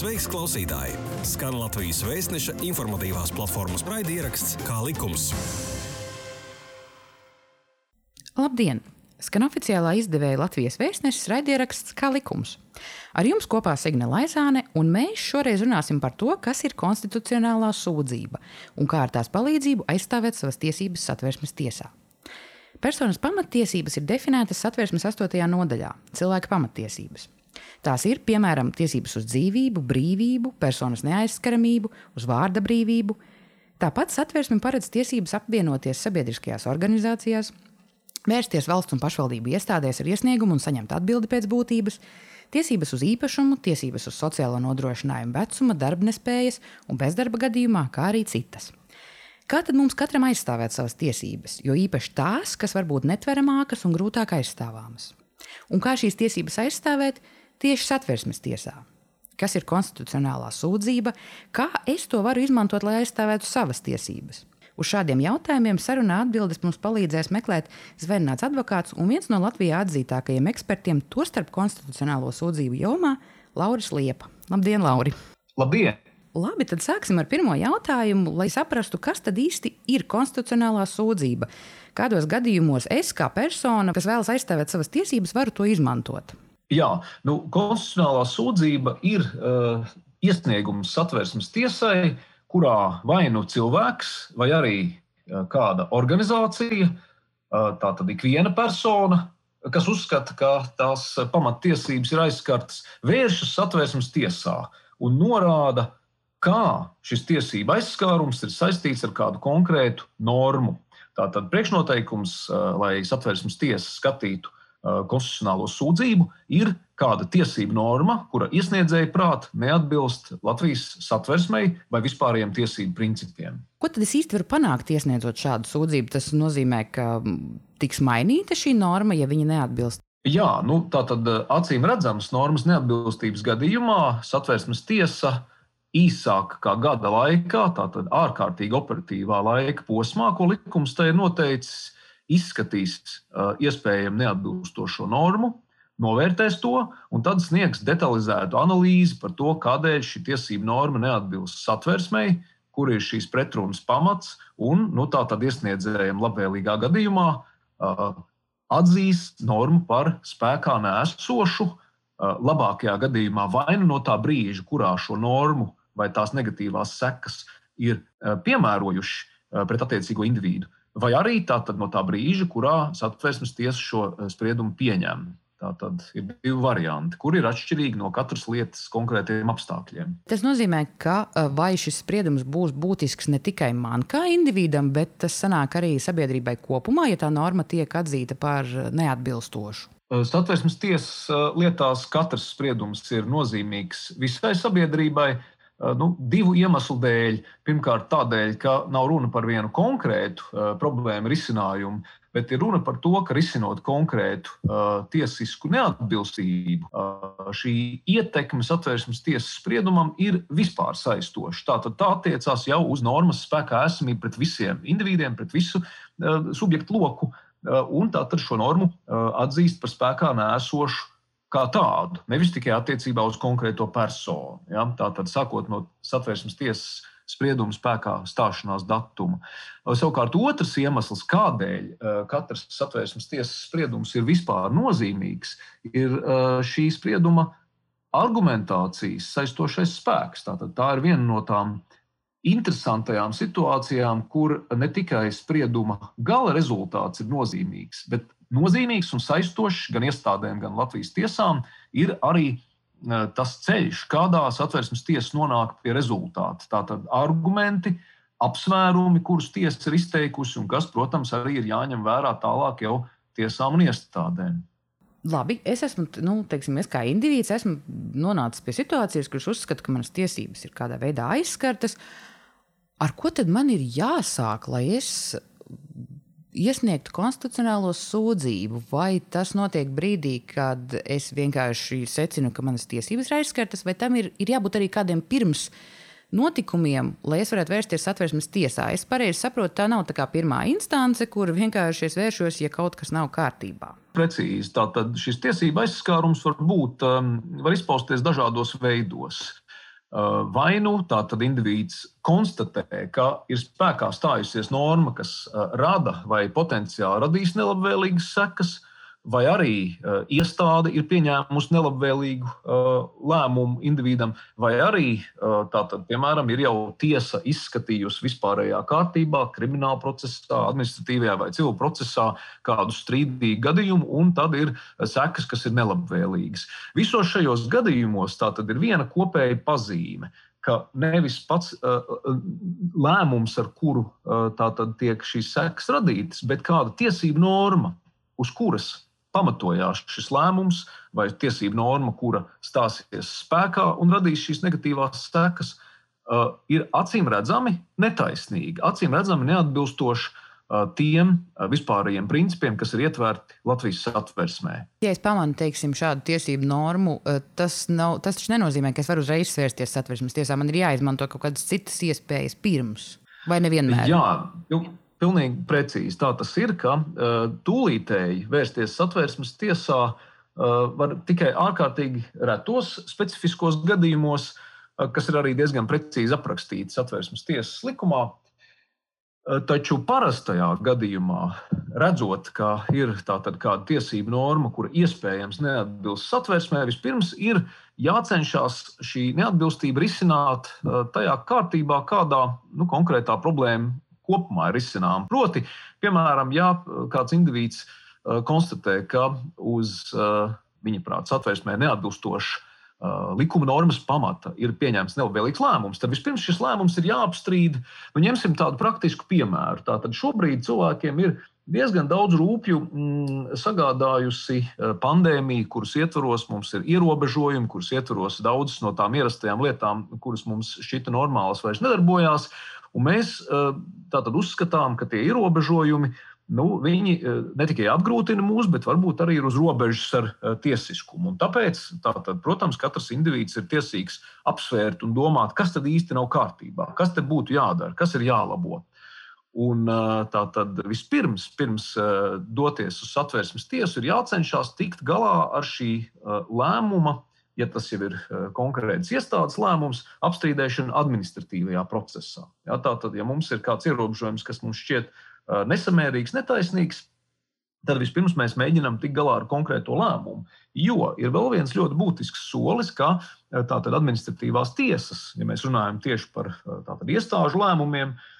Sveiks, klausītāji! Skan Latvijas vēstneša informatīvās platformas raidieraksts Kā likums. Labdien! Skan oficiālā izdevēja Latvijas vēstnesis raidieraksts Kā likums. Ar jums kopā Signe Laizāne, un mēs šoreiz runāsim par to, kas ir konstitucionālā sūdzība un kā ar tās palīdzību aizstāvēt savas tiesības satversmes tiesā. Personas pamatiesības ir definētas satversmes 8. nodaļā - cilvēka pamatiesības. Tās ir piemēram tiesības uz dzīvību, brīvību, personas neaizskaramību, uz vārda brīvību. Tāpat satversme paredz tiesības apvienoties sabiedriskajās organizācijās, vērsties valsts un pašvaldību iestādēs ar iesniegumu un saņemt atbildi pēc būtības, tiesības uz īpašumu, tiesības uz sociālo nodrošinājumu vecuma, darbnespējas un bezdarba gadījumā, kā arī citas. Kā tad mums katram aizstāvēt savas tiesības, jo īpaši tās, kas var būt netveramākas un grūtāk aizstāvāmas? Un kā šīs tiesības aizstāvēt tieši satversmes tiesā? Kas ir konstitucionālā sūdzība, kā es to varu izmantot, lai aizstāvētu savas tiesības? Uz šādiem jautājumiem sarunā atbildes mums palīdzēs meklēt Zvērnāts advokāts un viens no Latvijā atzītākajiem ekspertiem, tostarp konstitucionālo sūdzību jomā, Lauris Liepa. Labdien, Lauri! Labdien! Labi, tad sāksim ar pirmo jautājumu, lai saprastu, kas tad īsti ir konstitucionālā sūdzība. Kādos gadījumos es, kā persona, kas vēlas aizstāvēt savas tiesības, varu to izmantot? Jā, nu, konstitucionālā sūdzība ir uh, iesniegums satversmes tiesai, uh, kurā vai nu cilvēks, vai arī kāda organizācija, tā tad ik viena persona, kas uzskata, ka tās pamatiesības ir aizskartas, vēršas satvērsmes tiesā un norāda, kā šis tiesība aizskārums ir saistīts ar kādu konkrētu normu. Tātad priekšnoteikums, lai satvērsmes tiesa skatītu konstitucionālo sūdzību, ir kāda tiesība norma, kura iesniedzēja prāt neatbilst Latvijas satversmei vai vispārējiem tiesību principiem. Ko tad es īsti varu panākt, iesniedzot šādu sūdzību? Tas nozīmē, ka tiks mainīta šī norma, ja viņa neatbilst. Jā, nu, tā tad acīm redzamas normas neatbilstības gadījumā satversmes tiesa īsāk kā gada laikā, tātad ārkārtīgi operatīvā laika posmā, ko likums te ir noteicis, izskatīs iespējami neatbilstošo normu, novērtēs to un tad sniegs detalizētu analīzi par to, kādēļ šī tiesība norma neatbilst satversmei, kur ir šīs pretrunas pamats, un nu, tā tad iesniedzējiem labvēlīgā gadījumā atzīs normu par spēkā nēsošu, labākajā gadījumā vai nu no tā brīža, kurā šo normu vai tās negatīvās sekas ir piemērojuši pret attiecīgo individu, vai arī tā no tā brīža, kurā satversmes tiesa šo spriedumu pieņem. Tā tad ir divi varianti, kur ir atšķirīgi no katras lietas konkrētiem apstākļiem. Tas nozīmē, ka vai šis spriedums būs būtisks ne tikai man kā individam, bet tas sanāk arī sabiedrībai kopumā, ja tā norma tiek atzīta par neatbilstošu. Satversmes tiesas lietās katrs spriedums ir nozīmīgs visai sabiedrībai. Nu, divu iemeslu dēļ. Pirmkārt, tādēļ, ka nav runa par vienu konkrētu uh, problēmu risinājumu, bet ir runa par to, ka risinot konkrētu uh, tiesisku neatbilstību, uh, šī ietekme satversmes tiesas spriedumam ir vispār saistoša. Tātad tā attiecās jau uz normas spēkā esamību pret visiem individiem, pret visu uh, subjektu loku, uh, un tātad šo normu uh, atzīst par spēkā nēsošu kā tādu, nevis tikai attiecībā uz konkrēto personu. Ja? Tātad, sākot no satversmes tiesas sprieduma spēkā stāšanās datuma. Savukārt otrs iemesls, kādēļ eh, katrs satvērsmes tiesas spriedums ir vispār nozīmīgs, ir eh, šī sprieduma argumentācijas saistošais spēks. Tātad tā ir viena no tām interesantajām situācijām, kur ne tikai sprieduma gala rezultāts ir nozīmīgs, bet nozīmīgs un saistošs gan iestādēm, gan Latvijas tiesām ir arī tas ceļš, kādā satversmes tiesa nonāk pie rezultāta. Tātad argumenti, apsvērumi, kurus tiesa ir izteikusi, un kas, protams, arī ir jāņem vērā tālāk jau tiesām un iestādēm. Labi, es esmu, nu, teiksim, es kā indivīds, esmu nonācis pie situācijas, kurš uzskata, ka manas tiesības ir kādā veidā aizskartas. Ar ko tad man ir jāsāk, lai es iesniegt konstitucionālo sūdzību, vai tas notiek brīdī, kad es vienkārši secinu, ka manas tiesības ir aizskartas, vai tam ir, ir jābūt arī kādiem pirms notikumiem, lai es varētu vērsties satversmes tiesā. Es pareizi saprotu, tā nav tā pirmā instance, kur vienkārši es vēršos, ja kaut kas nav kārtībā. Precīzi. Tātad šis tiesība aizskārums var būt, um, var izpausties dažādos veidos. Vai nu tātad indivīds konstatē, ka ir spēkā stājusies norma, kas rada vai potenciāli radīs nelabvēlīgas sekas, vai arī uh, iestāde ir pieņēmusi nelabvēlīgu uh, lēmumu individam, vai arī, uh, tātad, piemēram, ir jau tiesa izskatījusi vispārējā kārtībā, krimināla procesā, administratīvajā vai civilā procesā kādu strīdīgu gadījumu, un tad ir sekas, kas ir nelabvēlīgas. Visos šajos gadījumos tā tad ir viena kopēja pazīme ka nevis pats uh, lēmums, ar kuru uh, tiek šīs sekas radītas, bet kāda tiesība norma, uz kuras pamatojās šis lēmums vai tiesību norma, kura stāsies spēkā un radīs šīs negatīvās sekas, uh, ir acīm redzami netaisnīga, acīm redzami neatbilstoša uh, tiem uh, vispārējiem principiem, kas ir ietverti Latvijas satversmē. Ja es pamanu teiksim, šādu tiesību normu, tas, nav, tas taču nenozīmē, ka es varu uzreiz svērsties satversmes tiesā. Man ir jāizmanto kaut kādas citas iespējas pirms, vai nevienmēr? Jā, jo Pilnīgi precīzi tā tas ir, ka uh, tūlītēji vērsties satversmes tiesā uh, var tikai ārkārtīgi retos specifiskos gadījumos, uh, kas ir arī diezgan precīzi aprakstīti satversmes tiesas likumā. Taču parastajā gadījumā, redzot, ka ir kāda tiesība norma, kura iespējams neatbilst satversmē, vispirms ir jācenšas šī neatbilstība risināt tajā kārtībā, kādā nu, konkrētā problēma kopumā ir izcinām. Proti, piemēram, ja kāds indivīds uh, konstatē, ka uz uh, viņa prāta satversmē neatbilstošs uh, likuma normas pamata ir pieņemts nelabvēlīgs lēmums, tad vispirms šis lēmums ir jāapstrīd. Nu, ņemsim tādu praktisku piemēru. Tātad šobrīd cilvēkiem ir diezgan daudz rūpju mm, sagādājusi pandēmija, kuras ietvaros mums ir ierobežojumi, kuras ietvaros daudzas no tām ierastajām lietām, kuras mums šķita normālas, vairs nedarbojās. Un mēs eh, tātad uzskatām, ka tie ierobežojumi nu, viņi eh, ne tikai apgrūtina mūs, bet varbūt arī ir uz robežas ar eh, tiesiskumu. Un tāpēc, tātad, protams, katrs indivīds ir tiesīgs apsvērt un domāt, kas tad īsti nav kārtībā, kas te būtu jādara, kas ir jālabo. Un, tā tad vispirms, pirms doties uz satversmes tiesu, ir jācenšas tikt galā ar šī lēmuma ja tas jau ir eh, konkrēts iestādes lēmums, apstrīdēšana administratīvajā procesā. Ja, Tātad, ja mums ir kāds ierobežojums, kas mums šķiet eh, nesamērīgs, netaisnīgs, tad vispirms mēs mēģinām tikt galā ar konkrēto lēmumu. Jo ir vēl viens ļoti būtisks solis, ka eh, tātad administratīvās tiesas, ja mēs runājam tieši par tātad, iestāžu lēmumiem, uh,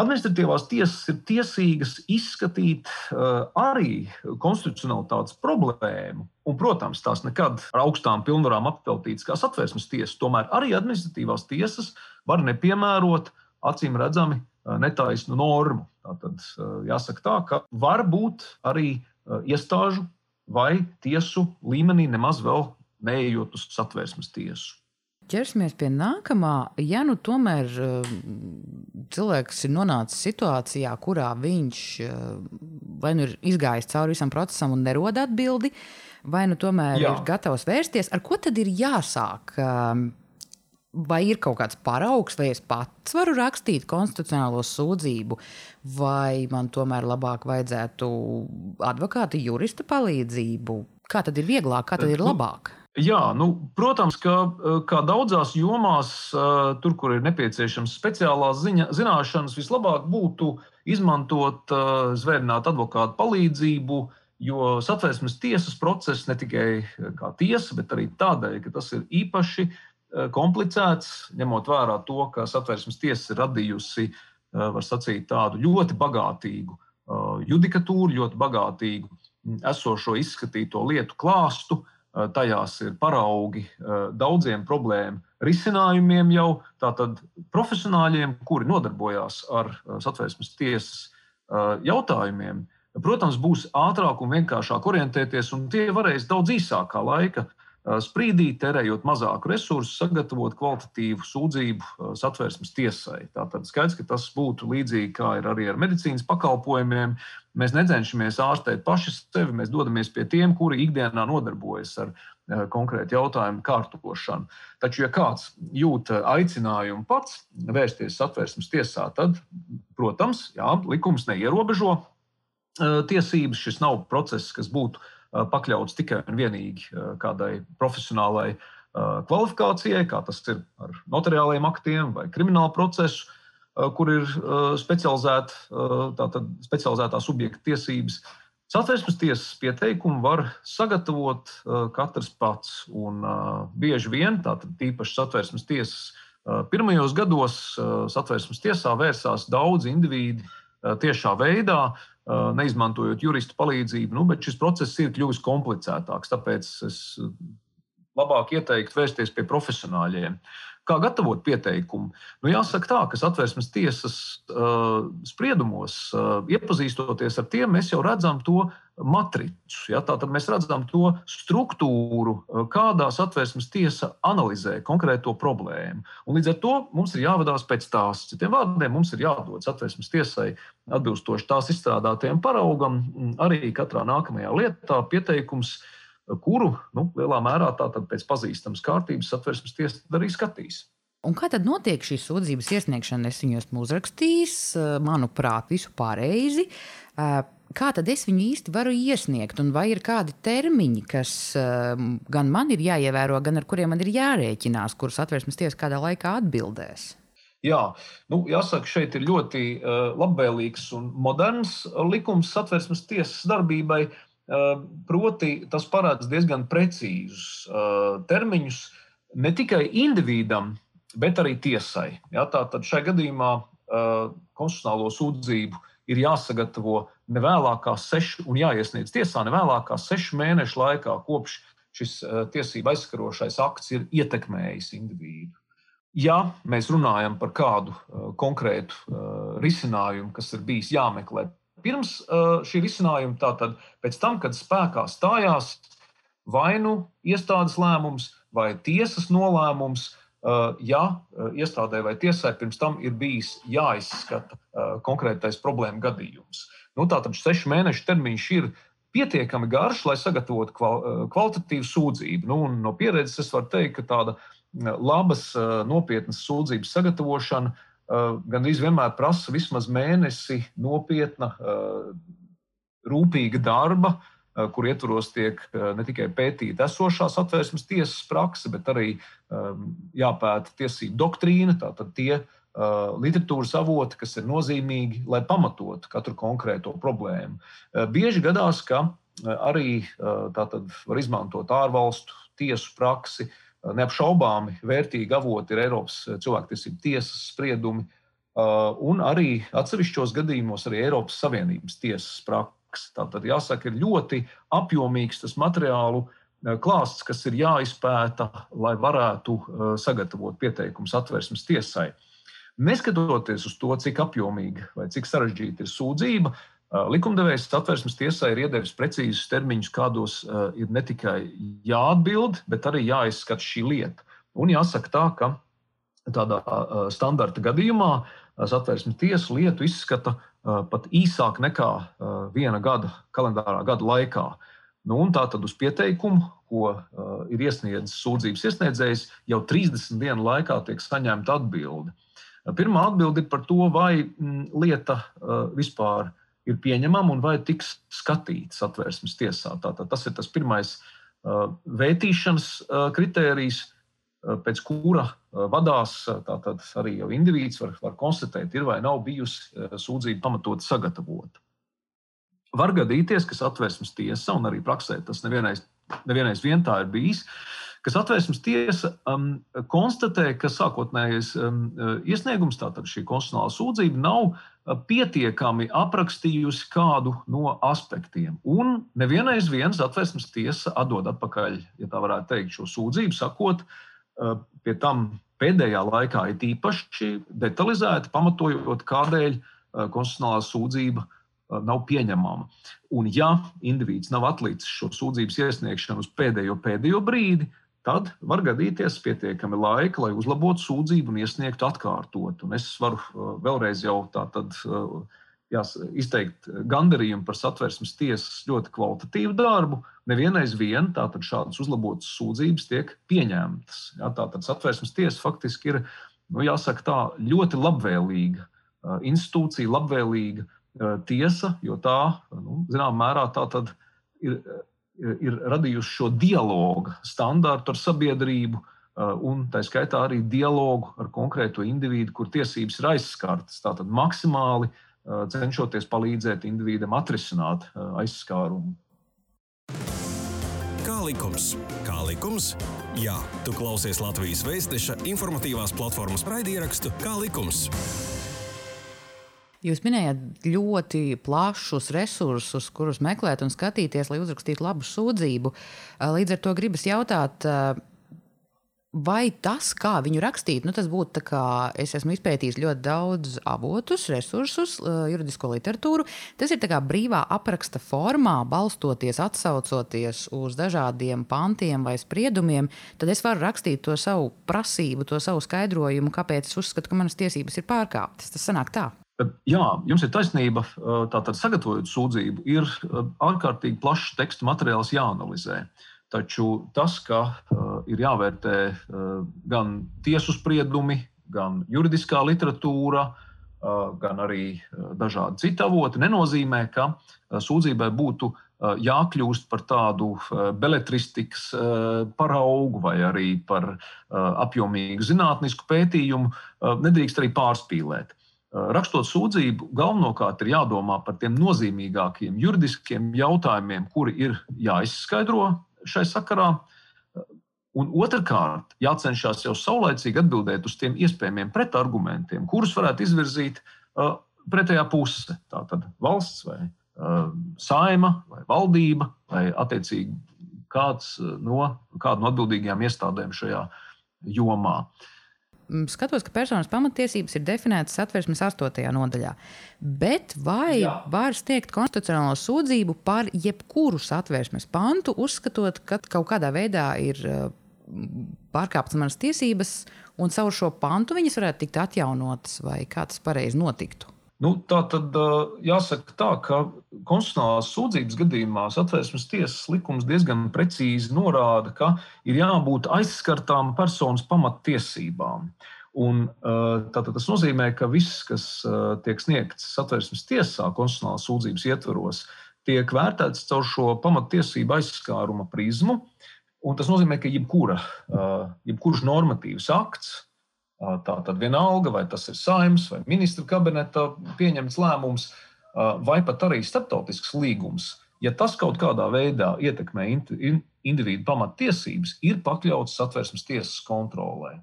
Administratīvās tiesas ir tiesīgas izskatīt uh, arī konstitucionalitātes problēmu. Un, protams, tās nekad ar augstām pilnvarām apveltītas kā satvērsmes tiesas. Tomēr arī administratīvās tiesas var nepiemērot acīm redzami uh, netaisnu normu. Tātad uh, jāsaka tā, ka var būt arī uh, iestāžu vai tiesu līmenī nemaz vēl neejot uz satvērsmes tiesu. Ķersimies pie nākamā. Ja nu tomēr eh, cilvēks ir nonācis situācijā, kurā viņš eh, vai nu ir izgājis cauri visam procesam un nerod atbildi, vai nu tomēr Jā. ir gatavs vērsties, ar ko tad ir jāsāk? Ehm, vai ir kaut kāds paraugs, vai es pats varu rakstīt konstitucionālo sūdzību, vai man tomēr labāk vajadzētu advokāta, jurista palīdzību? Kā tad ir vieglāk, kā tad ir nu, labāk? Jā, nu, protams, ka eh, kā daudzās jomās, eh, tur, kur ir nepieciešams speciālās ziņa, zināšanas, vislabāk būtu izmantot eh, zvērnāt advokātu palīdzību, jo satvērsmes tiesas process ne tikai kā tiesa, bet arī tādēļ, ka tas ir īpaši komplicēts, ņemot vērā to, ka satvērsmes tiesa ir radījusi, sacīt, tādu ļoti bagātīgu judikatūru, ļoti bagātīgu mm, esošo izskatīto lietu klāstu. Eh, tajās ir paraugi eh, daudziem problēmu risinājumiem, jau tātad profesionāļiem, kuri nodarbojās ar eh, satvērsmes tiesas jautājumiem. Protams, būs ātrāk un vienkāršāk orientēties, un tie varēs daudz īsākā laika sprīdī, terējot mazāku resursu, sagatavot kvalitatīvu sūdzību satvērsmes tiesai. Tātad skaidrs, ka tas būtu līdzīgi kā ir arī ar medicīnas pakalpojumiem. Mēs necenšamies ārstēt paši sevi, mēs dodamies pie tiem, kuri ikdienā nodarbojas ar eh, konkrētu jautājumu kārtošanu. Taču, ja kāds jūt eh, aicinājumu pats vērsties satversmes tiesā, tad, protams, jā, likums neierobežo eh, tiesības. Šis nav process, kas būtu pakļauts tikai un vienīgi kādai profesionālai kvalifikācijai, kā tas ir ar notariāliem aktiem vai kriminālu procesu, kur ir specializēta, tātad, specializētā subjekta tiesības. Satversmes tiesas pieteikumu var sagatavot katrs pats. Un, bieži vien, tātad tīpaši satversmes tiesas pirmajos gados, satversmes tiesā vērsās daudz individu tiešā veidā, neizmantojot juristu palīdzību, nu, bet šis process ir kļuvis komplicētāks. Tāpēc es labāk ieteiktu vērsties pie profesionāļiem. Kā gatavot pieteikumu? Nu, jāsaka tā, ka atvērsmes tiesas uh, spriedumos, uh, iepazīstoties ar tiem, mēs jau redzam to matricu. Ja? Tātad mēs redzam to struktūru, uh, kādā atvērsmes tiesa analizē konkrēto problēmu. Un līdz ar to mums ir jāvadās pēc tās. Citiem vārdiem, mums ir jādod atvērsmes tiesai atbilstoši tās izstrādātajam paraugam, arī katrā nākamajā lietā pieteikums uh, kuru nu, lielā mērā pēc pazīstamas kārtības satversmes tiesa arī skatīs. Un kā tad notiek šī sūdzības iesniegšana? Es viņu esmu uzrakstījis, eh, manuprāt, visu pareizi. Eh, kā tad es viņu īsti varu iesniegt, un vai ir kādi termiņi, kas eh, gan man ir jāievēro, gan ar kuriem man ir jārēķinās, kurus atvērsmes tiesa kādā laikā atbildēs? Jā, nu, jāsaka, šeit ir ļoti uh, labvēlīgs un moderns likums satversmes tiesas darbībai. Uh, Proti, tas parāda diezgan precīzus termiņus ne tikai individam, bet arī tiesai. Ja, Tātad šajā gadījumā konstitucionālo sūdzību ir jāsagatavo ne vēlāk kā sešu, un jāiesniedz tiesā ne vēlāk kā sešu mēnešu laikā, kopš šis tiesība aizskarošais akts ir ietekmējis individu. Ja mēs runājam par kādu konkrētu risinājumu, kas ir bijis jāmeklē pirms šī risinājuma, tātad pēc tam, kad spēkā stājās vai nu iestādes lēmums vai tiesas nolēmums, ja uh, iestādē vai tiesai pirms tam ir bijis jāizskata konkrētais problēma gadījums. Nu, tātad sešu mēnešu termiņš ir pietiekami garš, lai sagatavotu kvalitatīvu sūdzību. Nu, no pieredzes es varu teikt, ka tāda labas, nopietnas sūdzības sagatavošana Eh, gandrīz vienmēr prasa vismaz mēnesi nopietna, eh, rūpīga darba, eh, kur ietvaros tiek ne tikai pētīta esošās atvērsmes tiesas prakse, bet arī jāpēta tiesību doktrīna, tātad tie literatūras avoti, kas ir nozīmīgi, lai pamatotu katru konkrēto problēmu. Bieži gadās, ka arī tātad var izmantot ārvalstu tiesu praksi, Neapšaubāmi vērtīgi avoti ir Eiropas cilvēktiesību tiesas spriedumi, un arī atsevišķos gadījumos arī Eiropas Savienības tiesas praksa. Tātad, jāsaka, ir ļoti apjomīgs tas materiālu uh, klāsts, kas ir jāizpēta, lai varētu uh, sagatavot pieteikumus atvērsmes tiesai. Neskatoties uz to, cik apjomīga vai cik sarežģīta ir sūdzība, Likumdevējs atvērsmes tiesai ir iedevis precīzus termiņus, kādos ir ne tikai jāatbild, bet arī jāizskata šī lieta. Un jāsaka tā, ka tādā standarta gadījumā satversmes tiesa lietu izskata pat īsāk nekā viena gada kalendārā gada laikā. Nu, tā tad uz pieteikumu, ko uh, ir iesniedzis sūdzības iesniedzējs, jau 30 dienu laikā tiek saņemta atbilde. Pirmā atbilde ir par to, vai m, lieta uh, vispār ir pieņemama un vai tiks skatīts atvērsmes tiesā. Tātad tas ir tas pirmais uh, vērtīšanas uh, kritērijs, uh, pēc kura vadās tātad arī jau indivīds var, var konstatēt, ir vai nav bijusi sūdzība pamatot sagatavota. Var gadīties, ka atvērsmes tiesa, un arī praksē tas nevienais, nevienais vien tā ir bijis, kas atvērsmes tiesa um, konstatē, ka sākotnējais um, iesniegums, tātad šī konstitucionālā sūdzība, nav pietiekami aprakstījusi kādu no aspektiem. Un nevienais viens atvērsmes tiesa atdod atpakaļ, ja tā varētu teikt, šo sūdzību, sakot, uh, pie tam pēdējā laikā ir īpaši detalizēti pamatojot, kādēļ uh, konstitucionālā sūdzība nav pieņemama. Un, ja indivīds nav atlicis šo sūdzības iesniegšanu uz pēdējo, pēdējo brīdi, tad var gadīties pietiekami laika, lai uzlabotu sūdzību un iesniegtu atkārtot. Un es varu vēlreiz jau tātad. Uh, jās, izteikt gandarījumu par satversmes tiesas ļoti kvalitatīvu darbu. Nevienais vien tātad šādas uzlabotas sūdzības tiek pieņemtas. Jā, tātad satversmes tiesa faktiski ir nu, jāsaka, tā, ļoti labvēlīga uh, institūcija, labvēlīga tiesa, jo tā, nu, zināmā mērā, tā ir ir radījusi šo dialogu standārtu ar sabiedrību, un tā skaitā arī dialogu ar konkrēto individu, kur tiesības ir aizskartas. Tātad maksimāli cenšoties palīdzēt individam atrisināt aizskārumu. Kā likums? Kā likums? Jā, tu klausies Latvijas Vēstneša informatīvās platformas raidierakstu Kā likums. Jūs minējāt ļoti plašus resursus, kurus meklēt un skatīties, lai uzrakstītu labu sūdzību. Līdz ar to gribas jautāt, Vai tas, kā viņu rakstīt, nu, tas būtu tā kā es esmu izpētījis ļoti daudz avotus, resursus, eh, juridisko literatūru. Tas ir kā brīvā apraksta formā, balstoties, atsaucoties uz dažādiem pantiem vai spriedumiem. Tad es varu rakstīt to savu prasību, to savu skaidrojumu, kāpēc es uzskatu, ka manas tiesības ir pārkāptas. Tas sanāk tā. Jā, jums ir taisnība. Tātad, sagatavojot sūdzību, ir ārkārtīgi plašs teksta materiāls jāanalizē. Uh, Taču tas, ka uh, ir jāvērtē uh, gan tiesu spriedumi, gan juridiskā literatūra, uh, gan arī dažādi citi avoti, nenozīmē, ka sūdzībai būtu jākļūst par tādu beletristikas paraugu vai arī par apjomīgu zinātnisku pētījumu. Nedrīkst arī pārspīlēt. Rakstot sūdzību, galvenokārt ir jādomā par tiem nozīmīgākiem juridiskiem jautājumiem, kuri ir jāizskaidro šai sakarā. Un otrkārt, jācenšas jau saulēcīgi atbildēt uz tiem iespējamiem pretargumentiem, kurus varētu izvirzīt uh, pretējā puse. Tātad valsts vai uh, saima vai valdība vai attiecīgi kāds no, kāda no atbildīgajām iestādēm šajā jomā. Uh, skatos, ka personas pamatiesības ir definētas satversmes 8. nodaļā. Bet vai Jā. var sniegt konstitucionālo sūdzību par jebkuru satversmes pantu, uzskatot, ka kaut kādā veidā ir uh, pārkāptas manas tiesības, un caur šo pantu viņas varētu tikt atjaunotas, vai kā tas pareizi notiktu? Nu, tā tad jāsaka tā, ka konstitucionālās sūdzības gadījumā satvērsmes tiesas likums diezgan precīzi norāda, ka ir jābūt aizskartām personas pamattiesībām. Un, tātad tas nozīmē, ka viss, kas tiek sniegts satvērsmes tiesā, konstitucionālās sūdzības ietvaros, tiek vērtēts caur šo pamattiesību aizskāruma prizmu. Un tas nozīmē, ka jebkura, jebkurš normatīvs akts, Tā tad vienalga, vai tas ir saimnes vai ministra kabineta pieņemts lēmums, vai pat arī starptautisks līgums, ja tas kaut kādā veidā ietekmē individu pamattiesības, ir pakļauts satversmes tiesas kontrolē.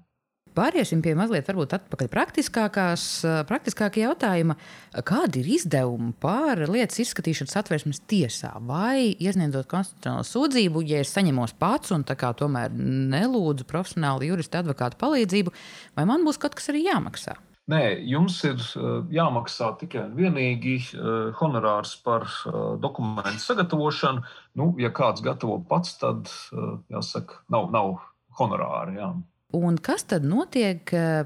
Pāriesim pie mazliet atpakaļ praktiskākā jautājuma. Kādi ir izdevumi par lietas izskatīšanu satversmes tiesā? Vai iesniedzot konstitucionālo sūdzību, ja es saņemos pats un tomēr nelūdzu profesionālu juristu advokātu palīdzību, vai man būs kaut kas arī jāmaksā? Nē, jums ir jāmaksā tikai un vienīgi honorārs par dokumentu sagatavošanu. Nu, ja kāds gatavo pats, tad jāsaka, nav, nav honorāri. Jā. Un kas tad notiek eh,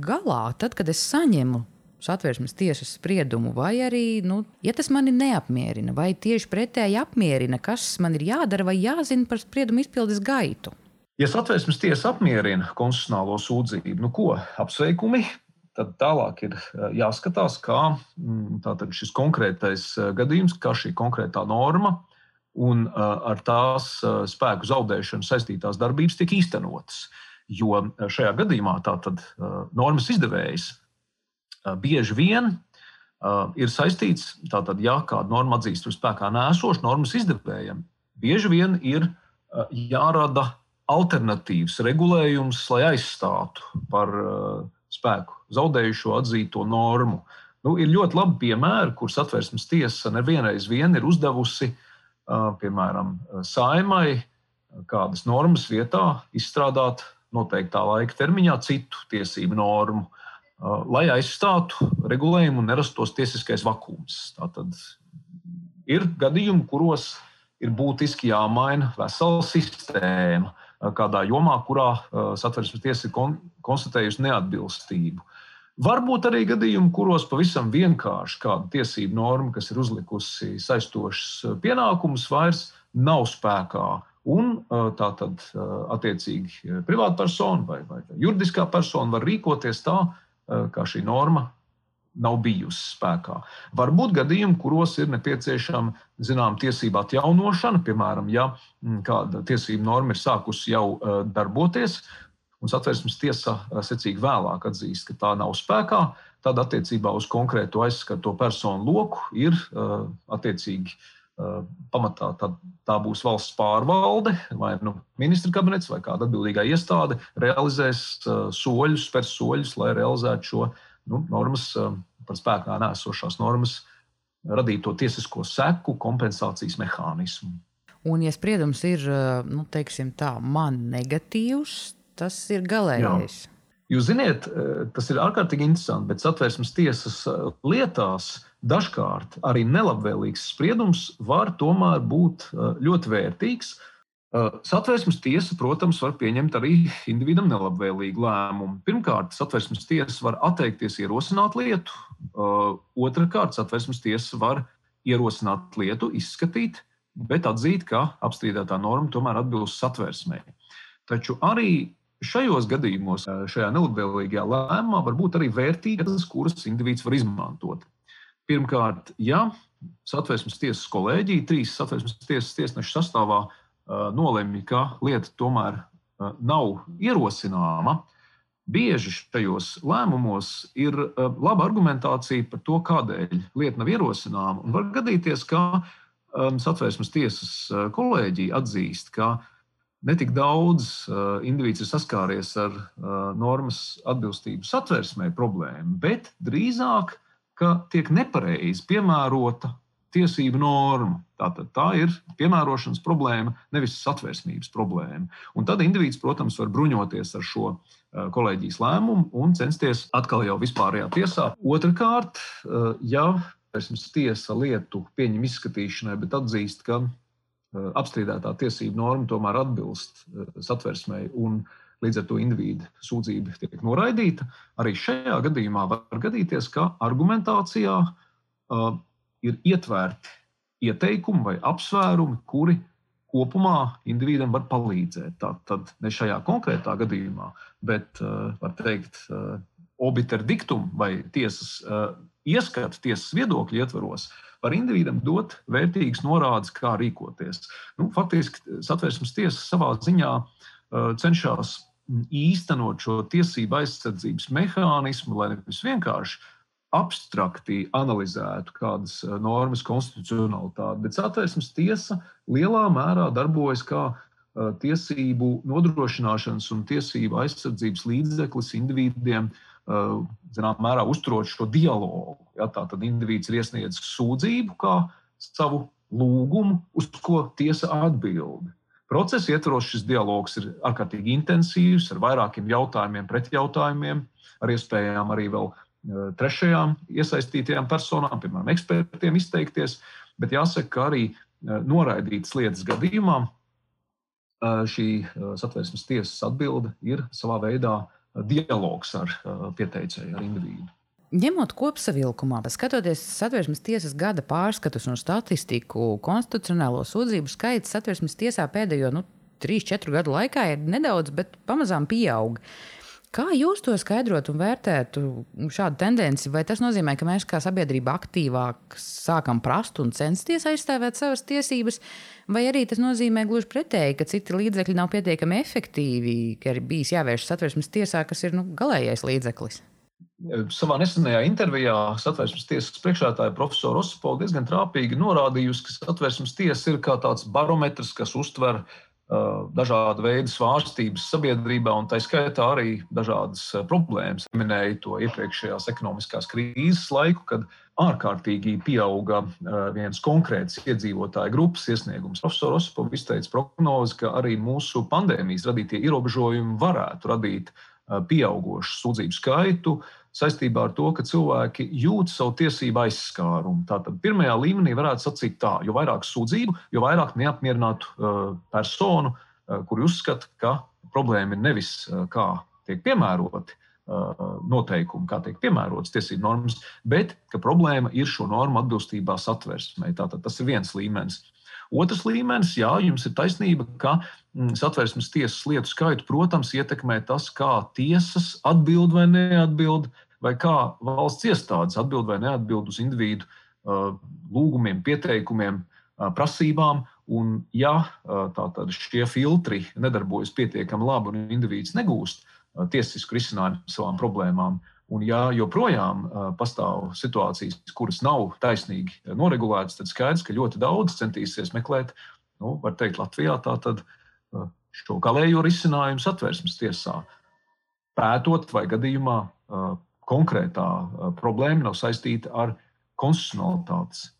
galā, tad, kad es saņemu satversmes tiesas spriedumu, vai arī, nu, ja tas mani neapmierina, vai tieši pretēji apmierina, kas man ir jādara vai jāzina par spriedumu izpildes gaitu? Ja satversmes tiesa apmierina konstitucionālo sūdzību, nu ko, apsveikumi, tad tālāk ir eh, jāskatās, kā mm, šis konkrētais eh, gadījums, kā šī konkrētā norma un ar tās spēku zaudēšanu saistītās darbības tiek īstenotas. Jo eh, šajā gadījumā tātad eh, normas izdevējs eh, bieži vien ir saistīts, tātad, ja kāda norma atzīst par spēkā nēsošu, normas izdevējiem bieži vien ir jārada alternatīvs regulējums, lai aizstātu par spēku zaudējušo atzīto normu. Nu, ir ļoti labi piemēri, kur satversmes tiesa nevienreiz vien ir uzdevusi, piemēram, saimai kādas normas vietā izstrādāt noteiktā laika termiņā citu tiesību normu, uh, lai aizstātu regulējumu un nerastos tiesiskais vakums. Tātad ir gadījumi, kuros ir būtiski jāmaina vesela sistēma uh, kādā jomā, kurā uh, satversmes tiesa ir konstatējusi neatbilstību. Varbūt arī gadījumi, kuros pavisam vienkārši kāda tiesību norma, kas ir uzlikusi saistošas pienākumus, vairs nav spēkā Un tā tad, attiecīgi, privāta persona vai, vai juridiskā persona var rīkoties tā, kā šī norma nav bijusi spēkā. Var būt gadījumi, kuros ir nepieciešama zinām, tiesību atjaunošana, piemēram, ja kāda tiesību norma ir sākusi jau darboties, un satversmes tiesa secīgi vēlāk atzīst, ka tā nav spēkā, tad attiecībā uz konkrēto aizskarto personu loku ir attiecīgi pamatā tā, tā būs valsts pārvalde, vai nu, ministra kabinets, vai kāda atbildīgā iestāde realizēs soļus, spērs soļus, lai realizētu šo nu, normas, par spēkā nēsošās normas radīto tiesisko seku kompensācijas mehānismu. Un, ja spriedums ir nu, tā, man negatīvs, tas ir galīgais. Jūs zināt, tas ir ārkārtīgi interesanti, bet satversmes tiesas lietās dažkārt arī nelabvēlīgs spriedums var tomēr būt ļoti vērtīgs. Satversmes tiesa, protams, var pieņemt arī individam nelabvēlīgu lēmumu. Pirmkārt, satversmes tiesa var atteikties ierosināt lietu, otrkārt, satversmes tiesa var ierosināt lietu, izskatīt, bet atzīt, ka apstrīdētā norma tomēr atbilst satversmei. Taču arī šajos gadījumos, šajā nelabvēlīgajā lēmumā, var būt arī vērtības, kuras indivīds var izmantot. Pirmkārt, ja satversmes tiesas kolēģija, trīs satversmes tiesas tiesnešu sastāvā nolemj, ka lieta tomēr nav ierosināma, bieži šajos lēmumos ir laba argumentācija par to, kādēļ lieta nav ierosināma. Un var gadīties, ka satversmes tiesas kolēģija atzīst, ka netik daudz indivīds ir saskāries ar normas atbilstību satversmē problēmu, bet drīzāk ka tiek nepareizi piemērota tiesību norma. Tātad tā ir piemērošanas problēma, nevis satversmības problēma. Un tad indivīds, protams, var bruņoties ar šo eh, kolēģijas lēmumu un censties atkal jau vispārējā tiesā. Otrakārt, eh, ja tiesa lietu pieņem izskatīšanai, bet atzīst, ka eh, apstrīdētā tiesību norma tomēr atbilst satversmei un līdz ar to individu sūdzība tiek noraidīta. Arī šajā gadījumā var gadīties, ka argumentācijā uh, ir ietverti ieteikumi vai apsvērumi, kuri kopumā individam var palīdzēt. Tā tad ne šajā konkrētā gadījumā, bet uh, var teikt, uh, obiter diktum vai tiesas uh, ieskatu, tiesas viedokļu ietvaros. Var individam dot vērtīgas norādes, kā rīkoties. Nu, faktiski satversmes tiesa savā ziņā uh, cenšas īstenot šo tiesību aizsardzības mehānismu, lai nevis vienkārši abstrakti analizētu kādas eh, normas konstitucionalitāti, bet satversmes tiesa lielā mērā darbojas kā eh, tiesību nodrošināšanas un tiesību aizsardzības līdzeklis individiem, eh, zināmā mērā uzturot šo dialogu. Ja, tā tad indivīds ir iesniedzis sūdzību kā savu lūgumu, uz ko tiesa atbild. Procesa ietvaros šis dialogs ir ārkārtīgi intensīvs, ar vairākiem jautājumiem, pretjautājumiem, ar iespējām arī vēl eh, trešajām iesaistītajām personām, piemēram, ekspertiem izteikties. Bet jāsaka, ka arī eh, noraidītas lietas gadījumā eh, šī satversmes tiesas atbilde ir savā veidā dialogs ar pieteicēju, ar individu. Ņemot kopsavilkumā, skatoties satversmes tiesas gada pārskatus un statistiku, konstitucionālo sūdzību skaits satversmes tiesā pēdējo nu, 3-4 gadu laikā ir nedaudz, bet pamazām pieaug. Kā jūs to skaidrotu un vērtētu šādu tendenci? Vai tas nozīmē, ka mēs kā sabiedrība aktīvāk sākam prast un censties aizstāvēt savas tiesības, vai arī tas nozīmē gluži pretēji, ka citi līdzekļi nav pietiekami efektīvi, ka ir bijis jāvēršas satversmes tiesā, kas ir nu, galīgais līdzeklis? Savā nesenajā intervijā satversmes tiesas priekšētāja profesora Osipola diezgan trāpīgi norādījusi, ka satversmes tiesa ir kā tāds barometrs, kas uztver uh, dažādu veidu svārstības sabiedrībā, un tā skaitā arī dažādas uh, problēmas. Minēju to iepriekšējās ekonomiskās krīzes laiku, kad ārkārtīgi pieauga viens konkrēts iedzīvotāju grupas iesniegums. Profesors Osipovs izteica prognozi, ka arī mūsu pandēmijas radītie ierobežojumi varētu radīt pieaugušu sūdzību skaitu, saistībā ar to, ka cilvēki jūt savu tiesību aizskārumu. Tātad pirmajā līmenī varētu sacīt tā, jo vairāk sūdzību, jo vairāk neapmierinātu uh, personu, uh, kuri uzskata, ka problēma ir nevis uh, kā tiek piemēroti noteikumi, kā tiek piemērotas tiesību normas, bet ka problēma ir šo normu atbilstībā satversmei. Tātad tas ir viens līmenis. Otrs līmenis, jā, jums ir taisnība, ka mm, satversmes tiesas lietu skaitu, protams, ietekmē tas, kā tiesas atbild vai neatbild vai kā valsts iestādes atbild vai neatbild uz individu lūgumiem, pieteikumiem, prasībām. Un, ja tātad šie filtri nedarbojas pietiekami labi un indivīds negūst tiesisku risinājumu savām problēmām, un ja joprojām pastāv situācijas, kuras nav taisnīgi noregulētas, tad skaidrs, ka ļoti daudz centīsies meklēt, nu, var teikt, Latvijā tātad šo galējo risinājumu satversmes tiesā, pētot vai gadījumā konkrētā problēma nav saistīta ar konstitucionalitātes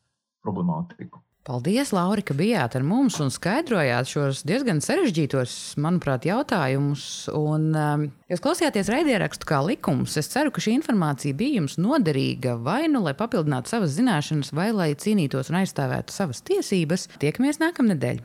problemātiku. Paldies, Lauri, ka bijāt ar mums un skaidrojāt šos diezgan sarežģītos, manuprāt, jautājumus. Un, um, jūs klausījāties raidierakstu kā likums. Es ceru, ka šī informācija bija jums noderīga vai nu lai papildinātu savas zināšanas, vai lai cīnītos un aizstāvētu savas tiesības. Tiekamies nākamnedēļ!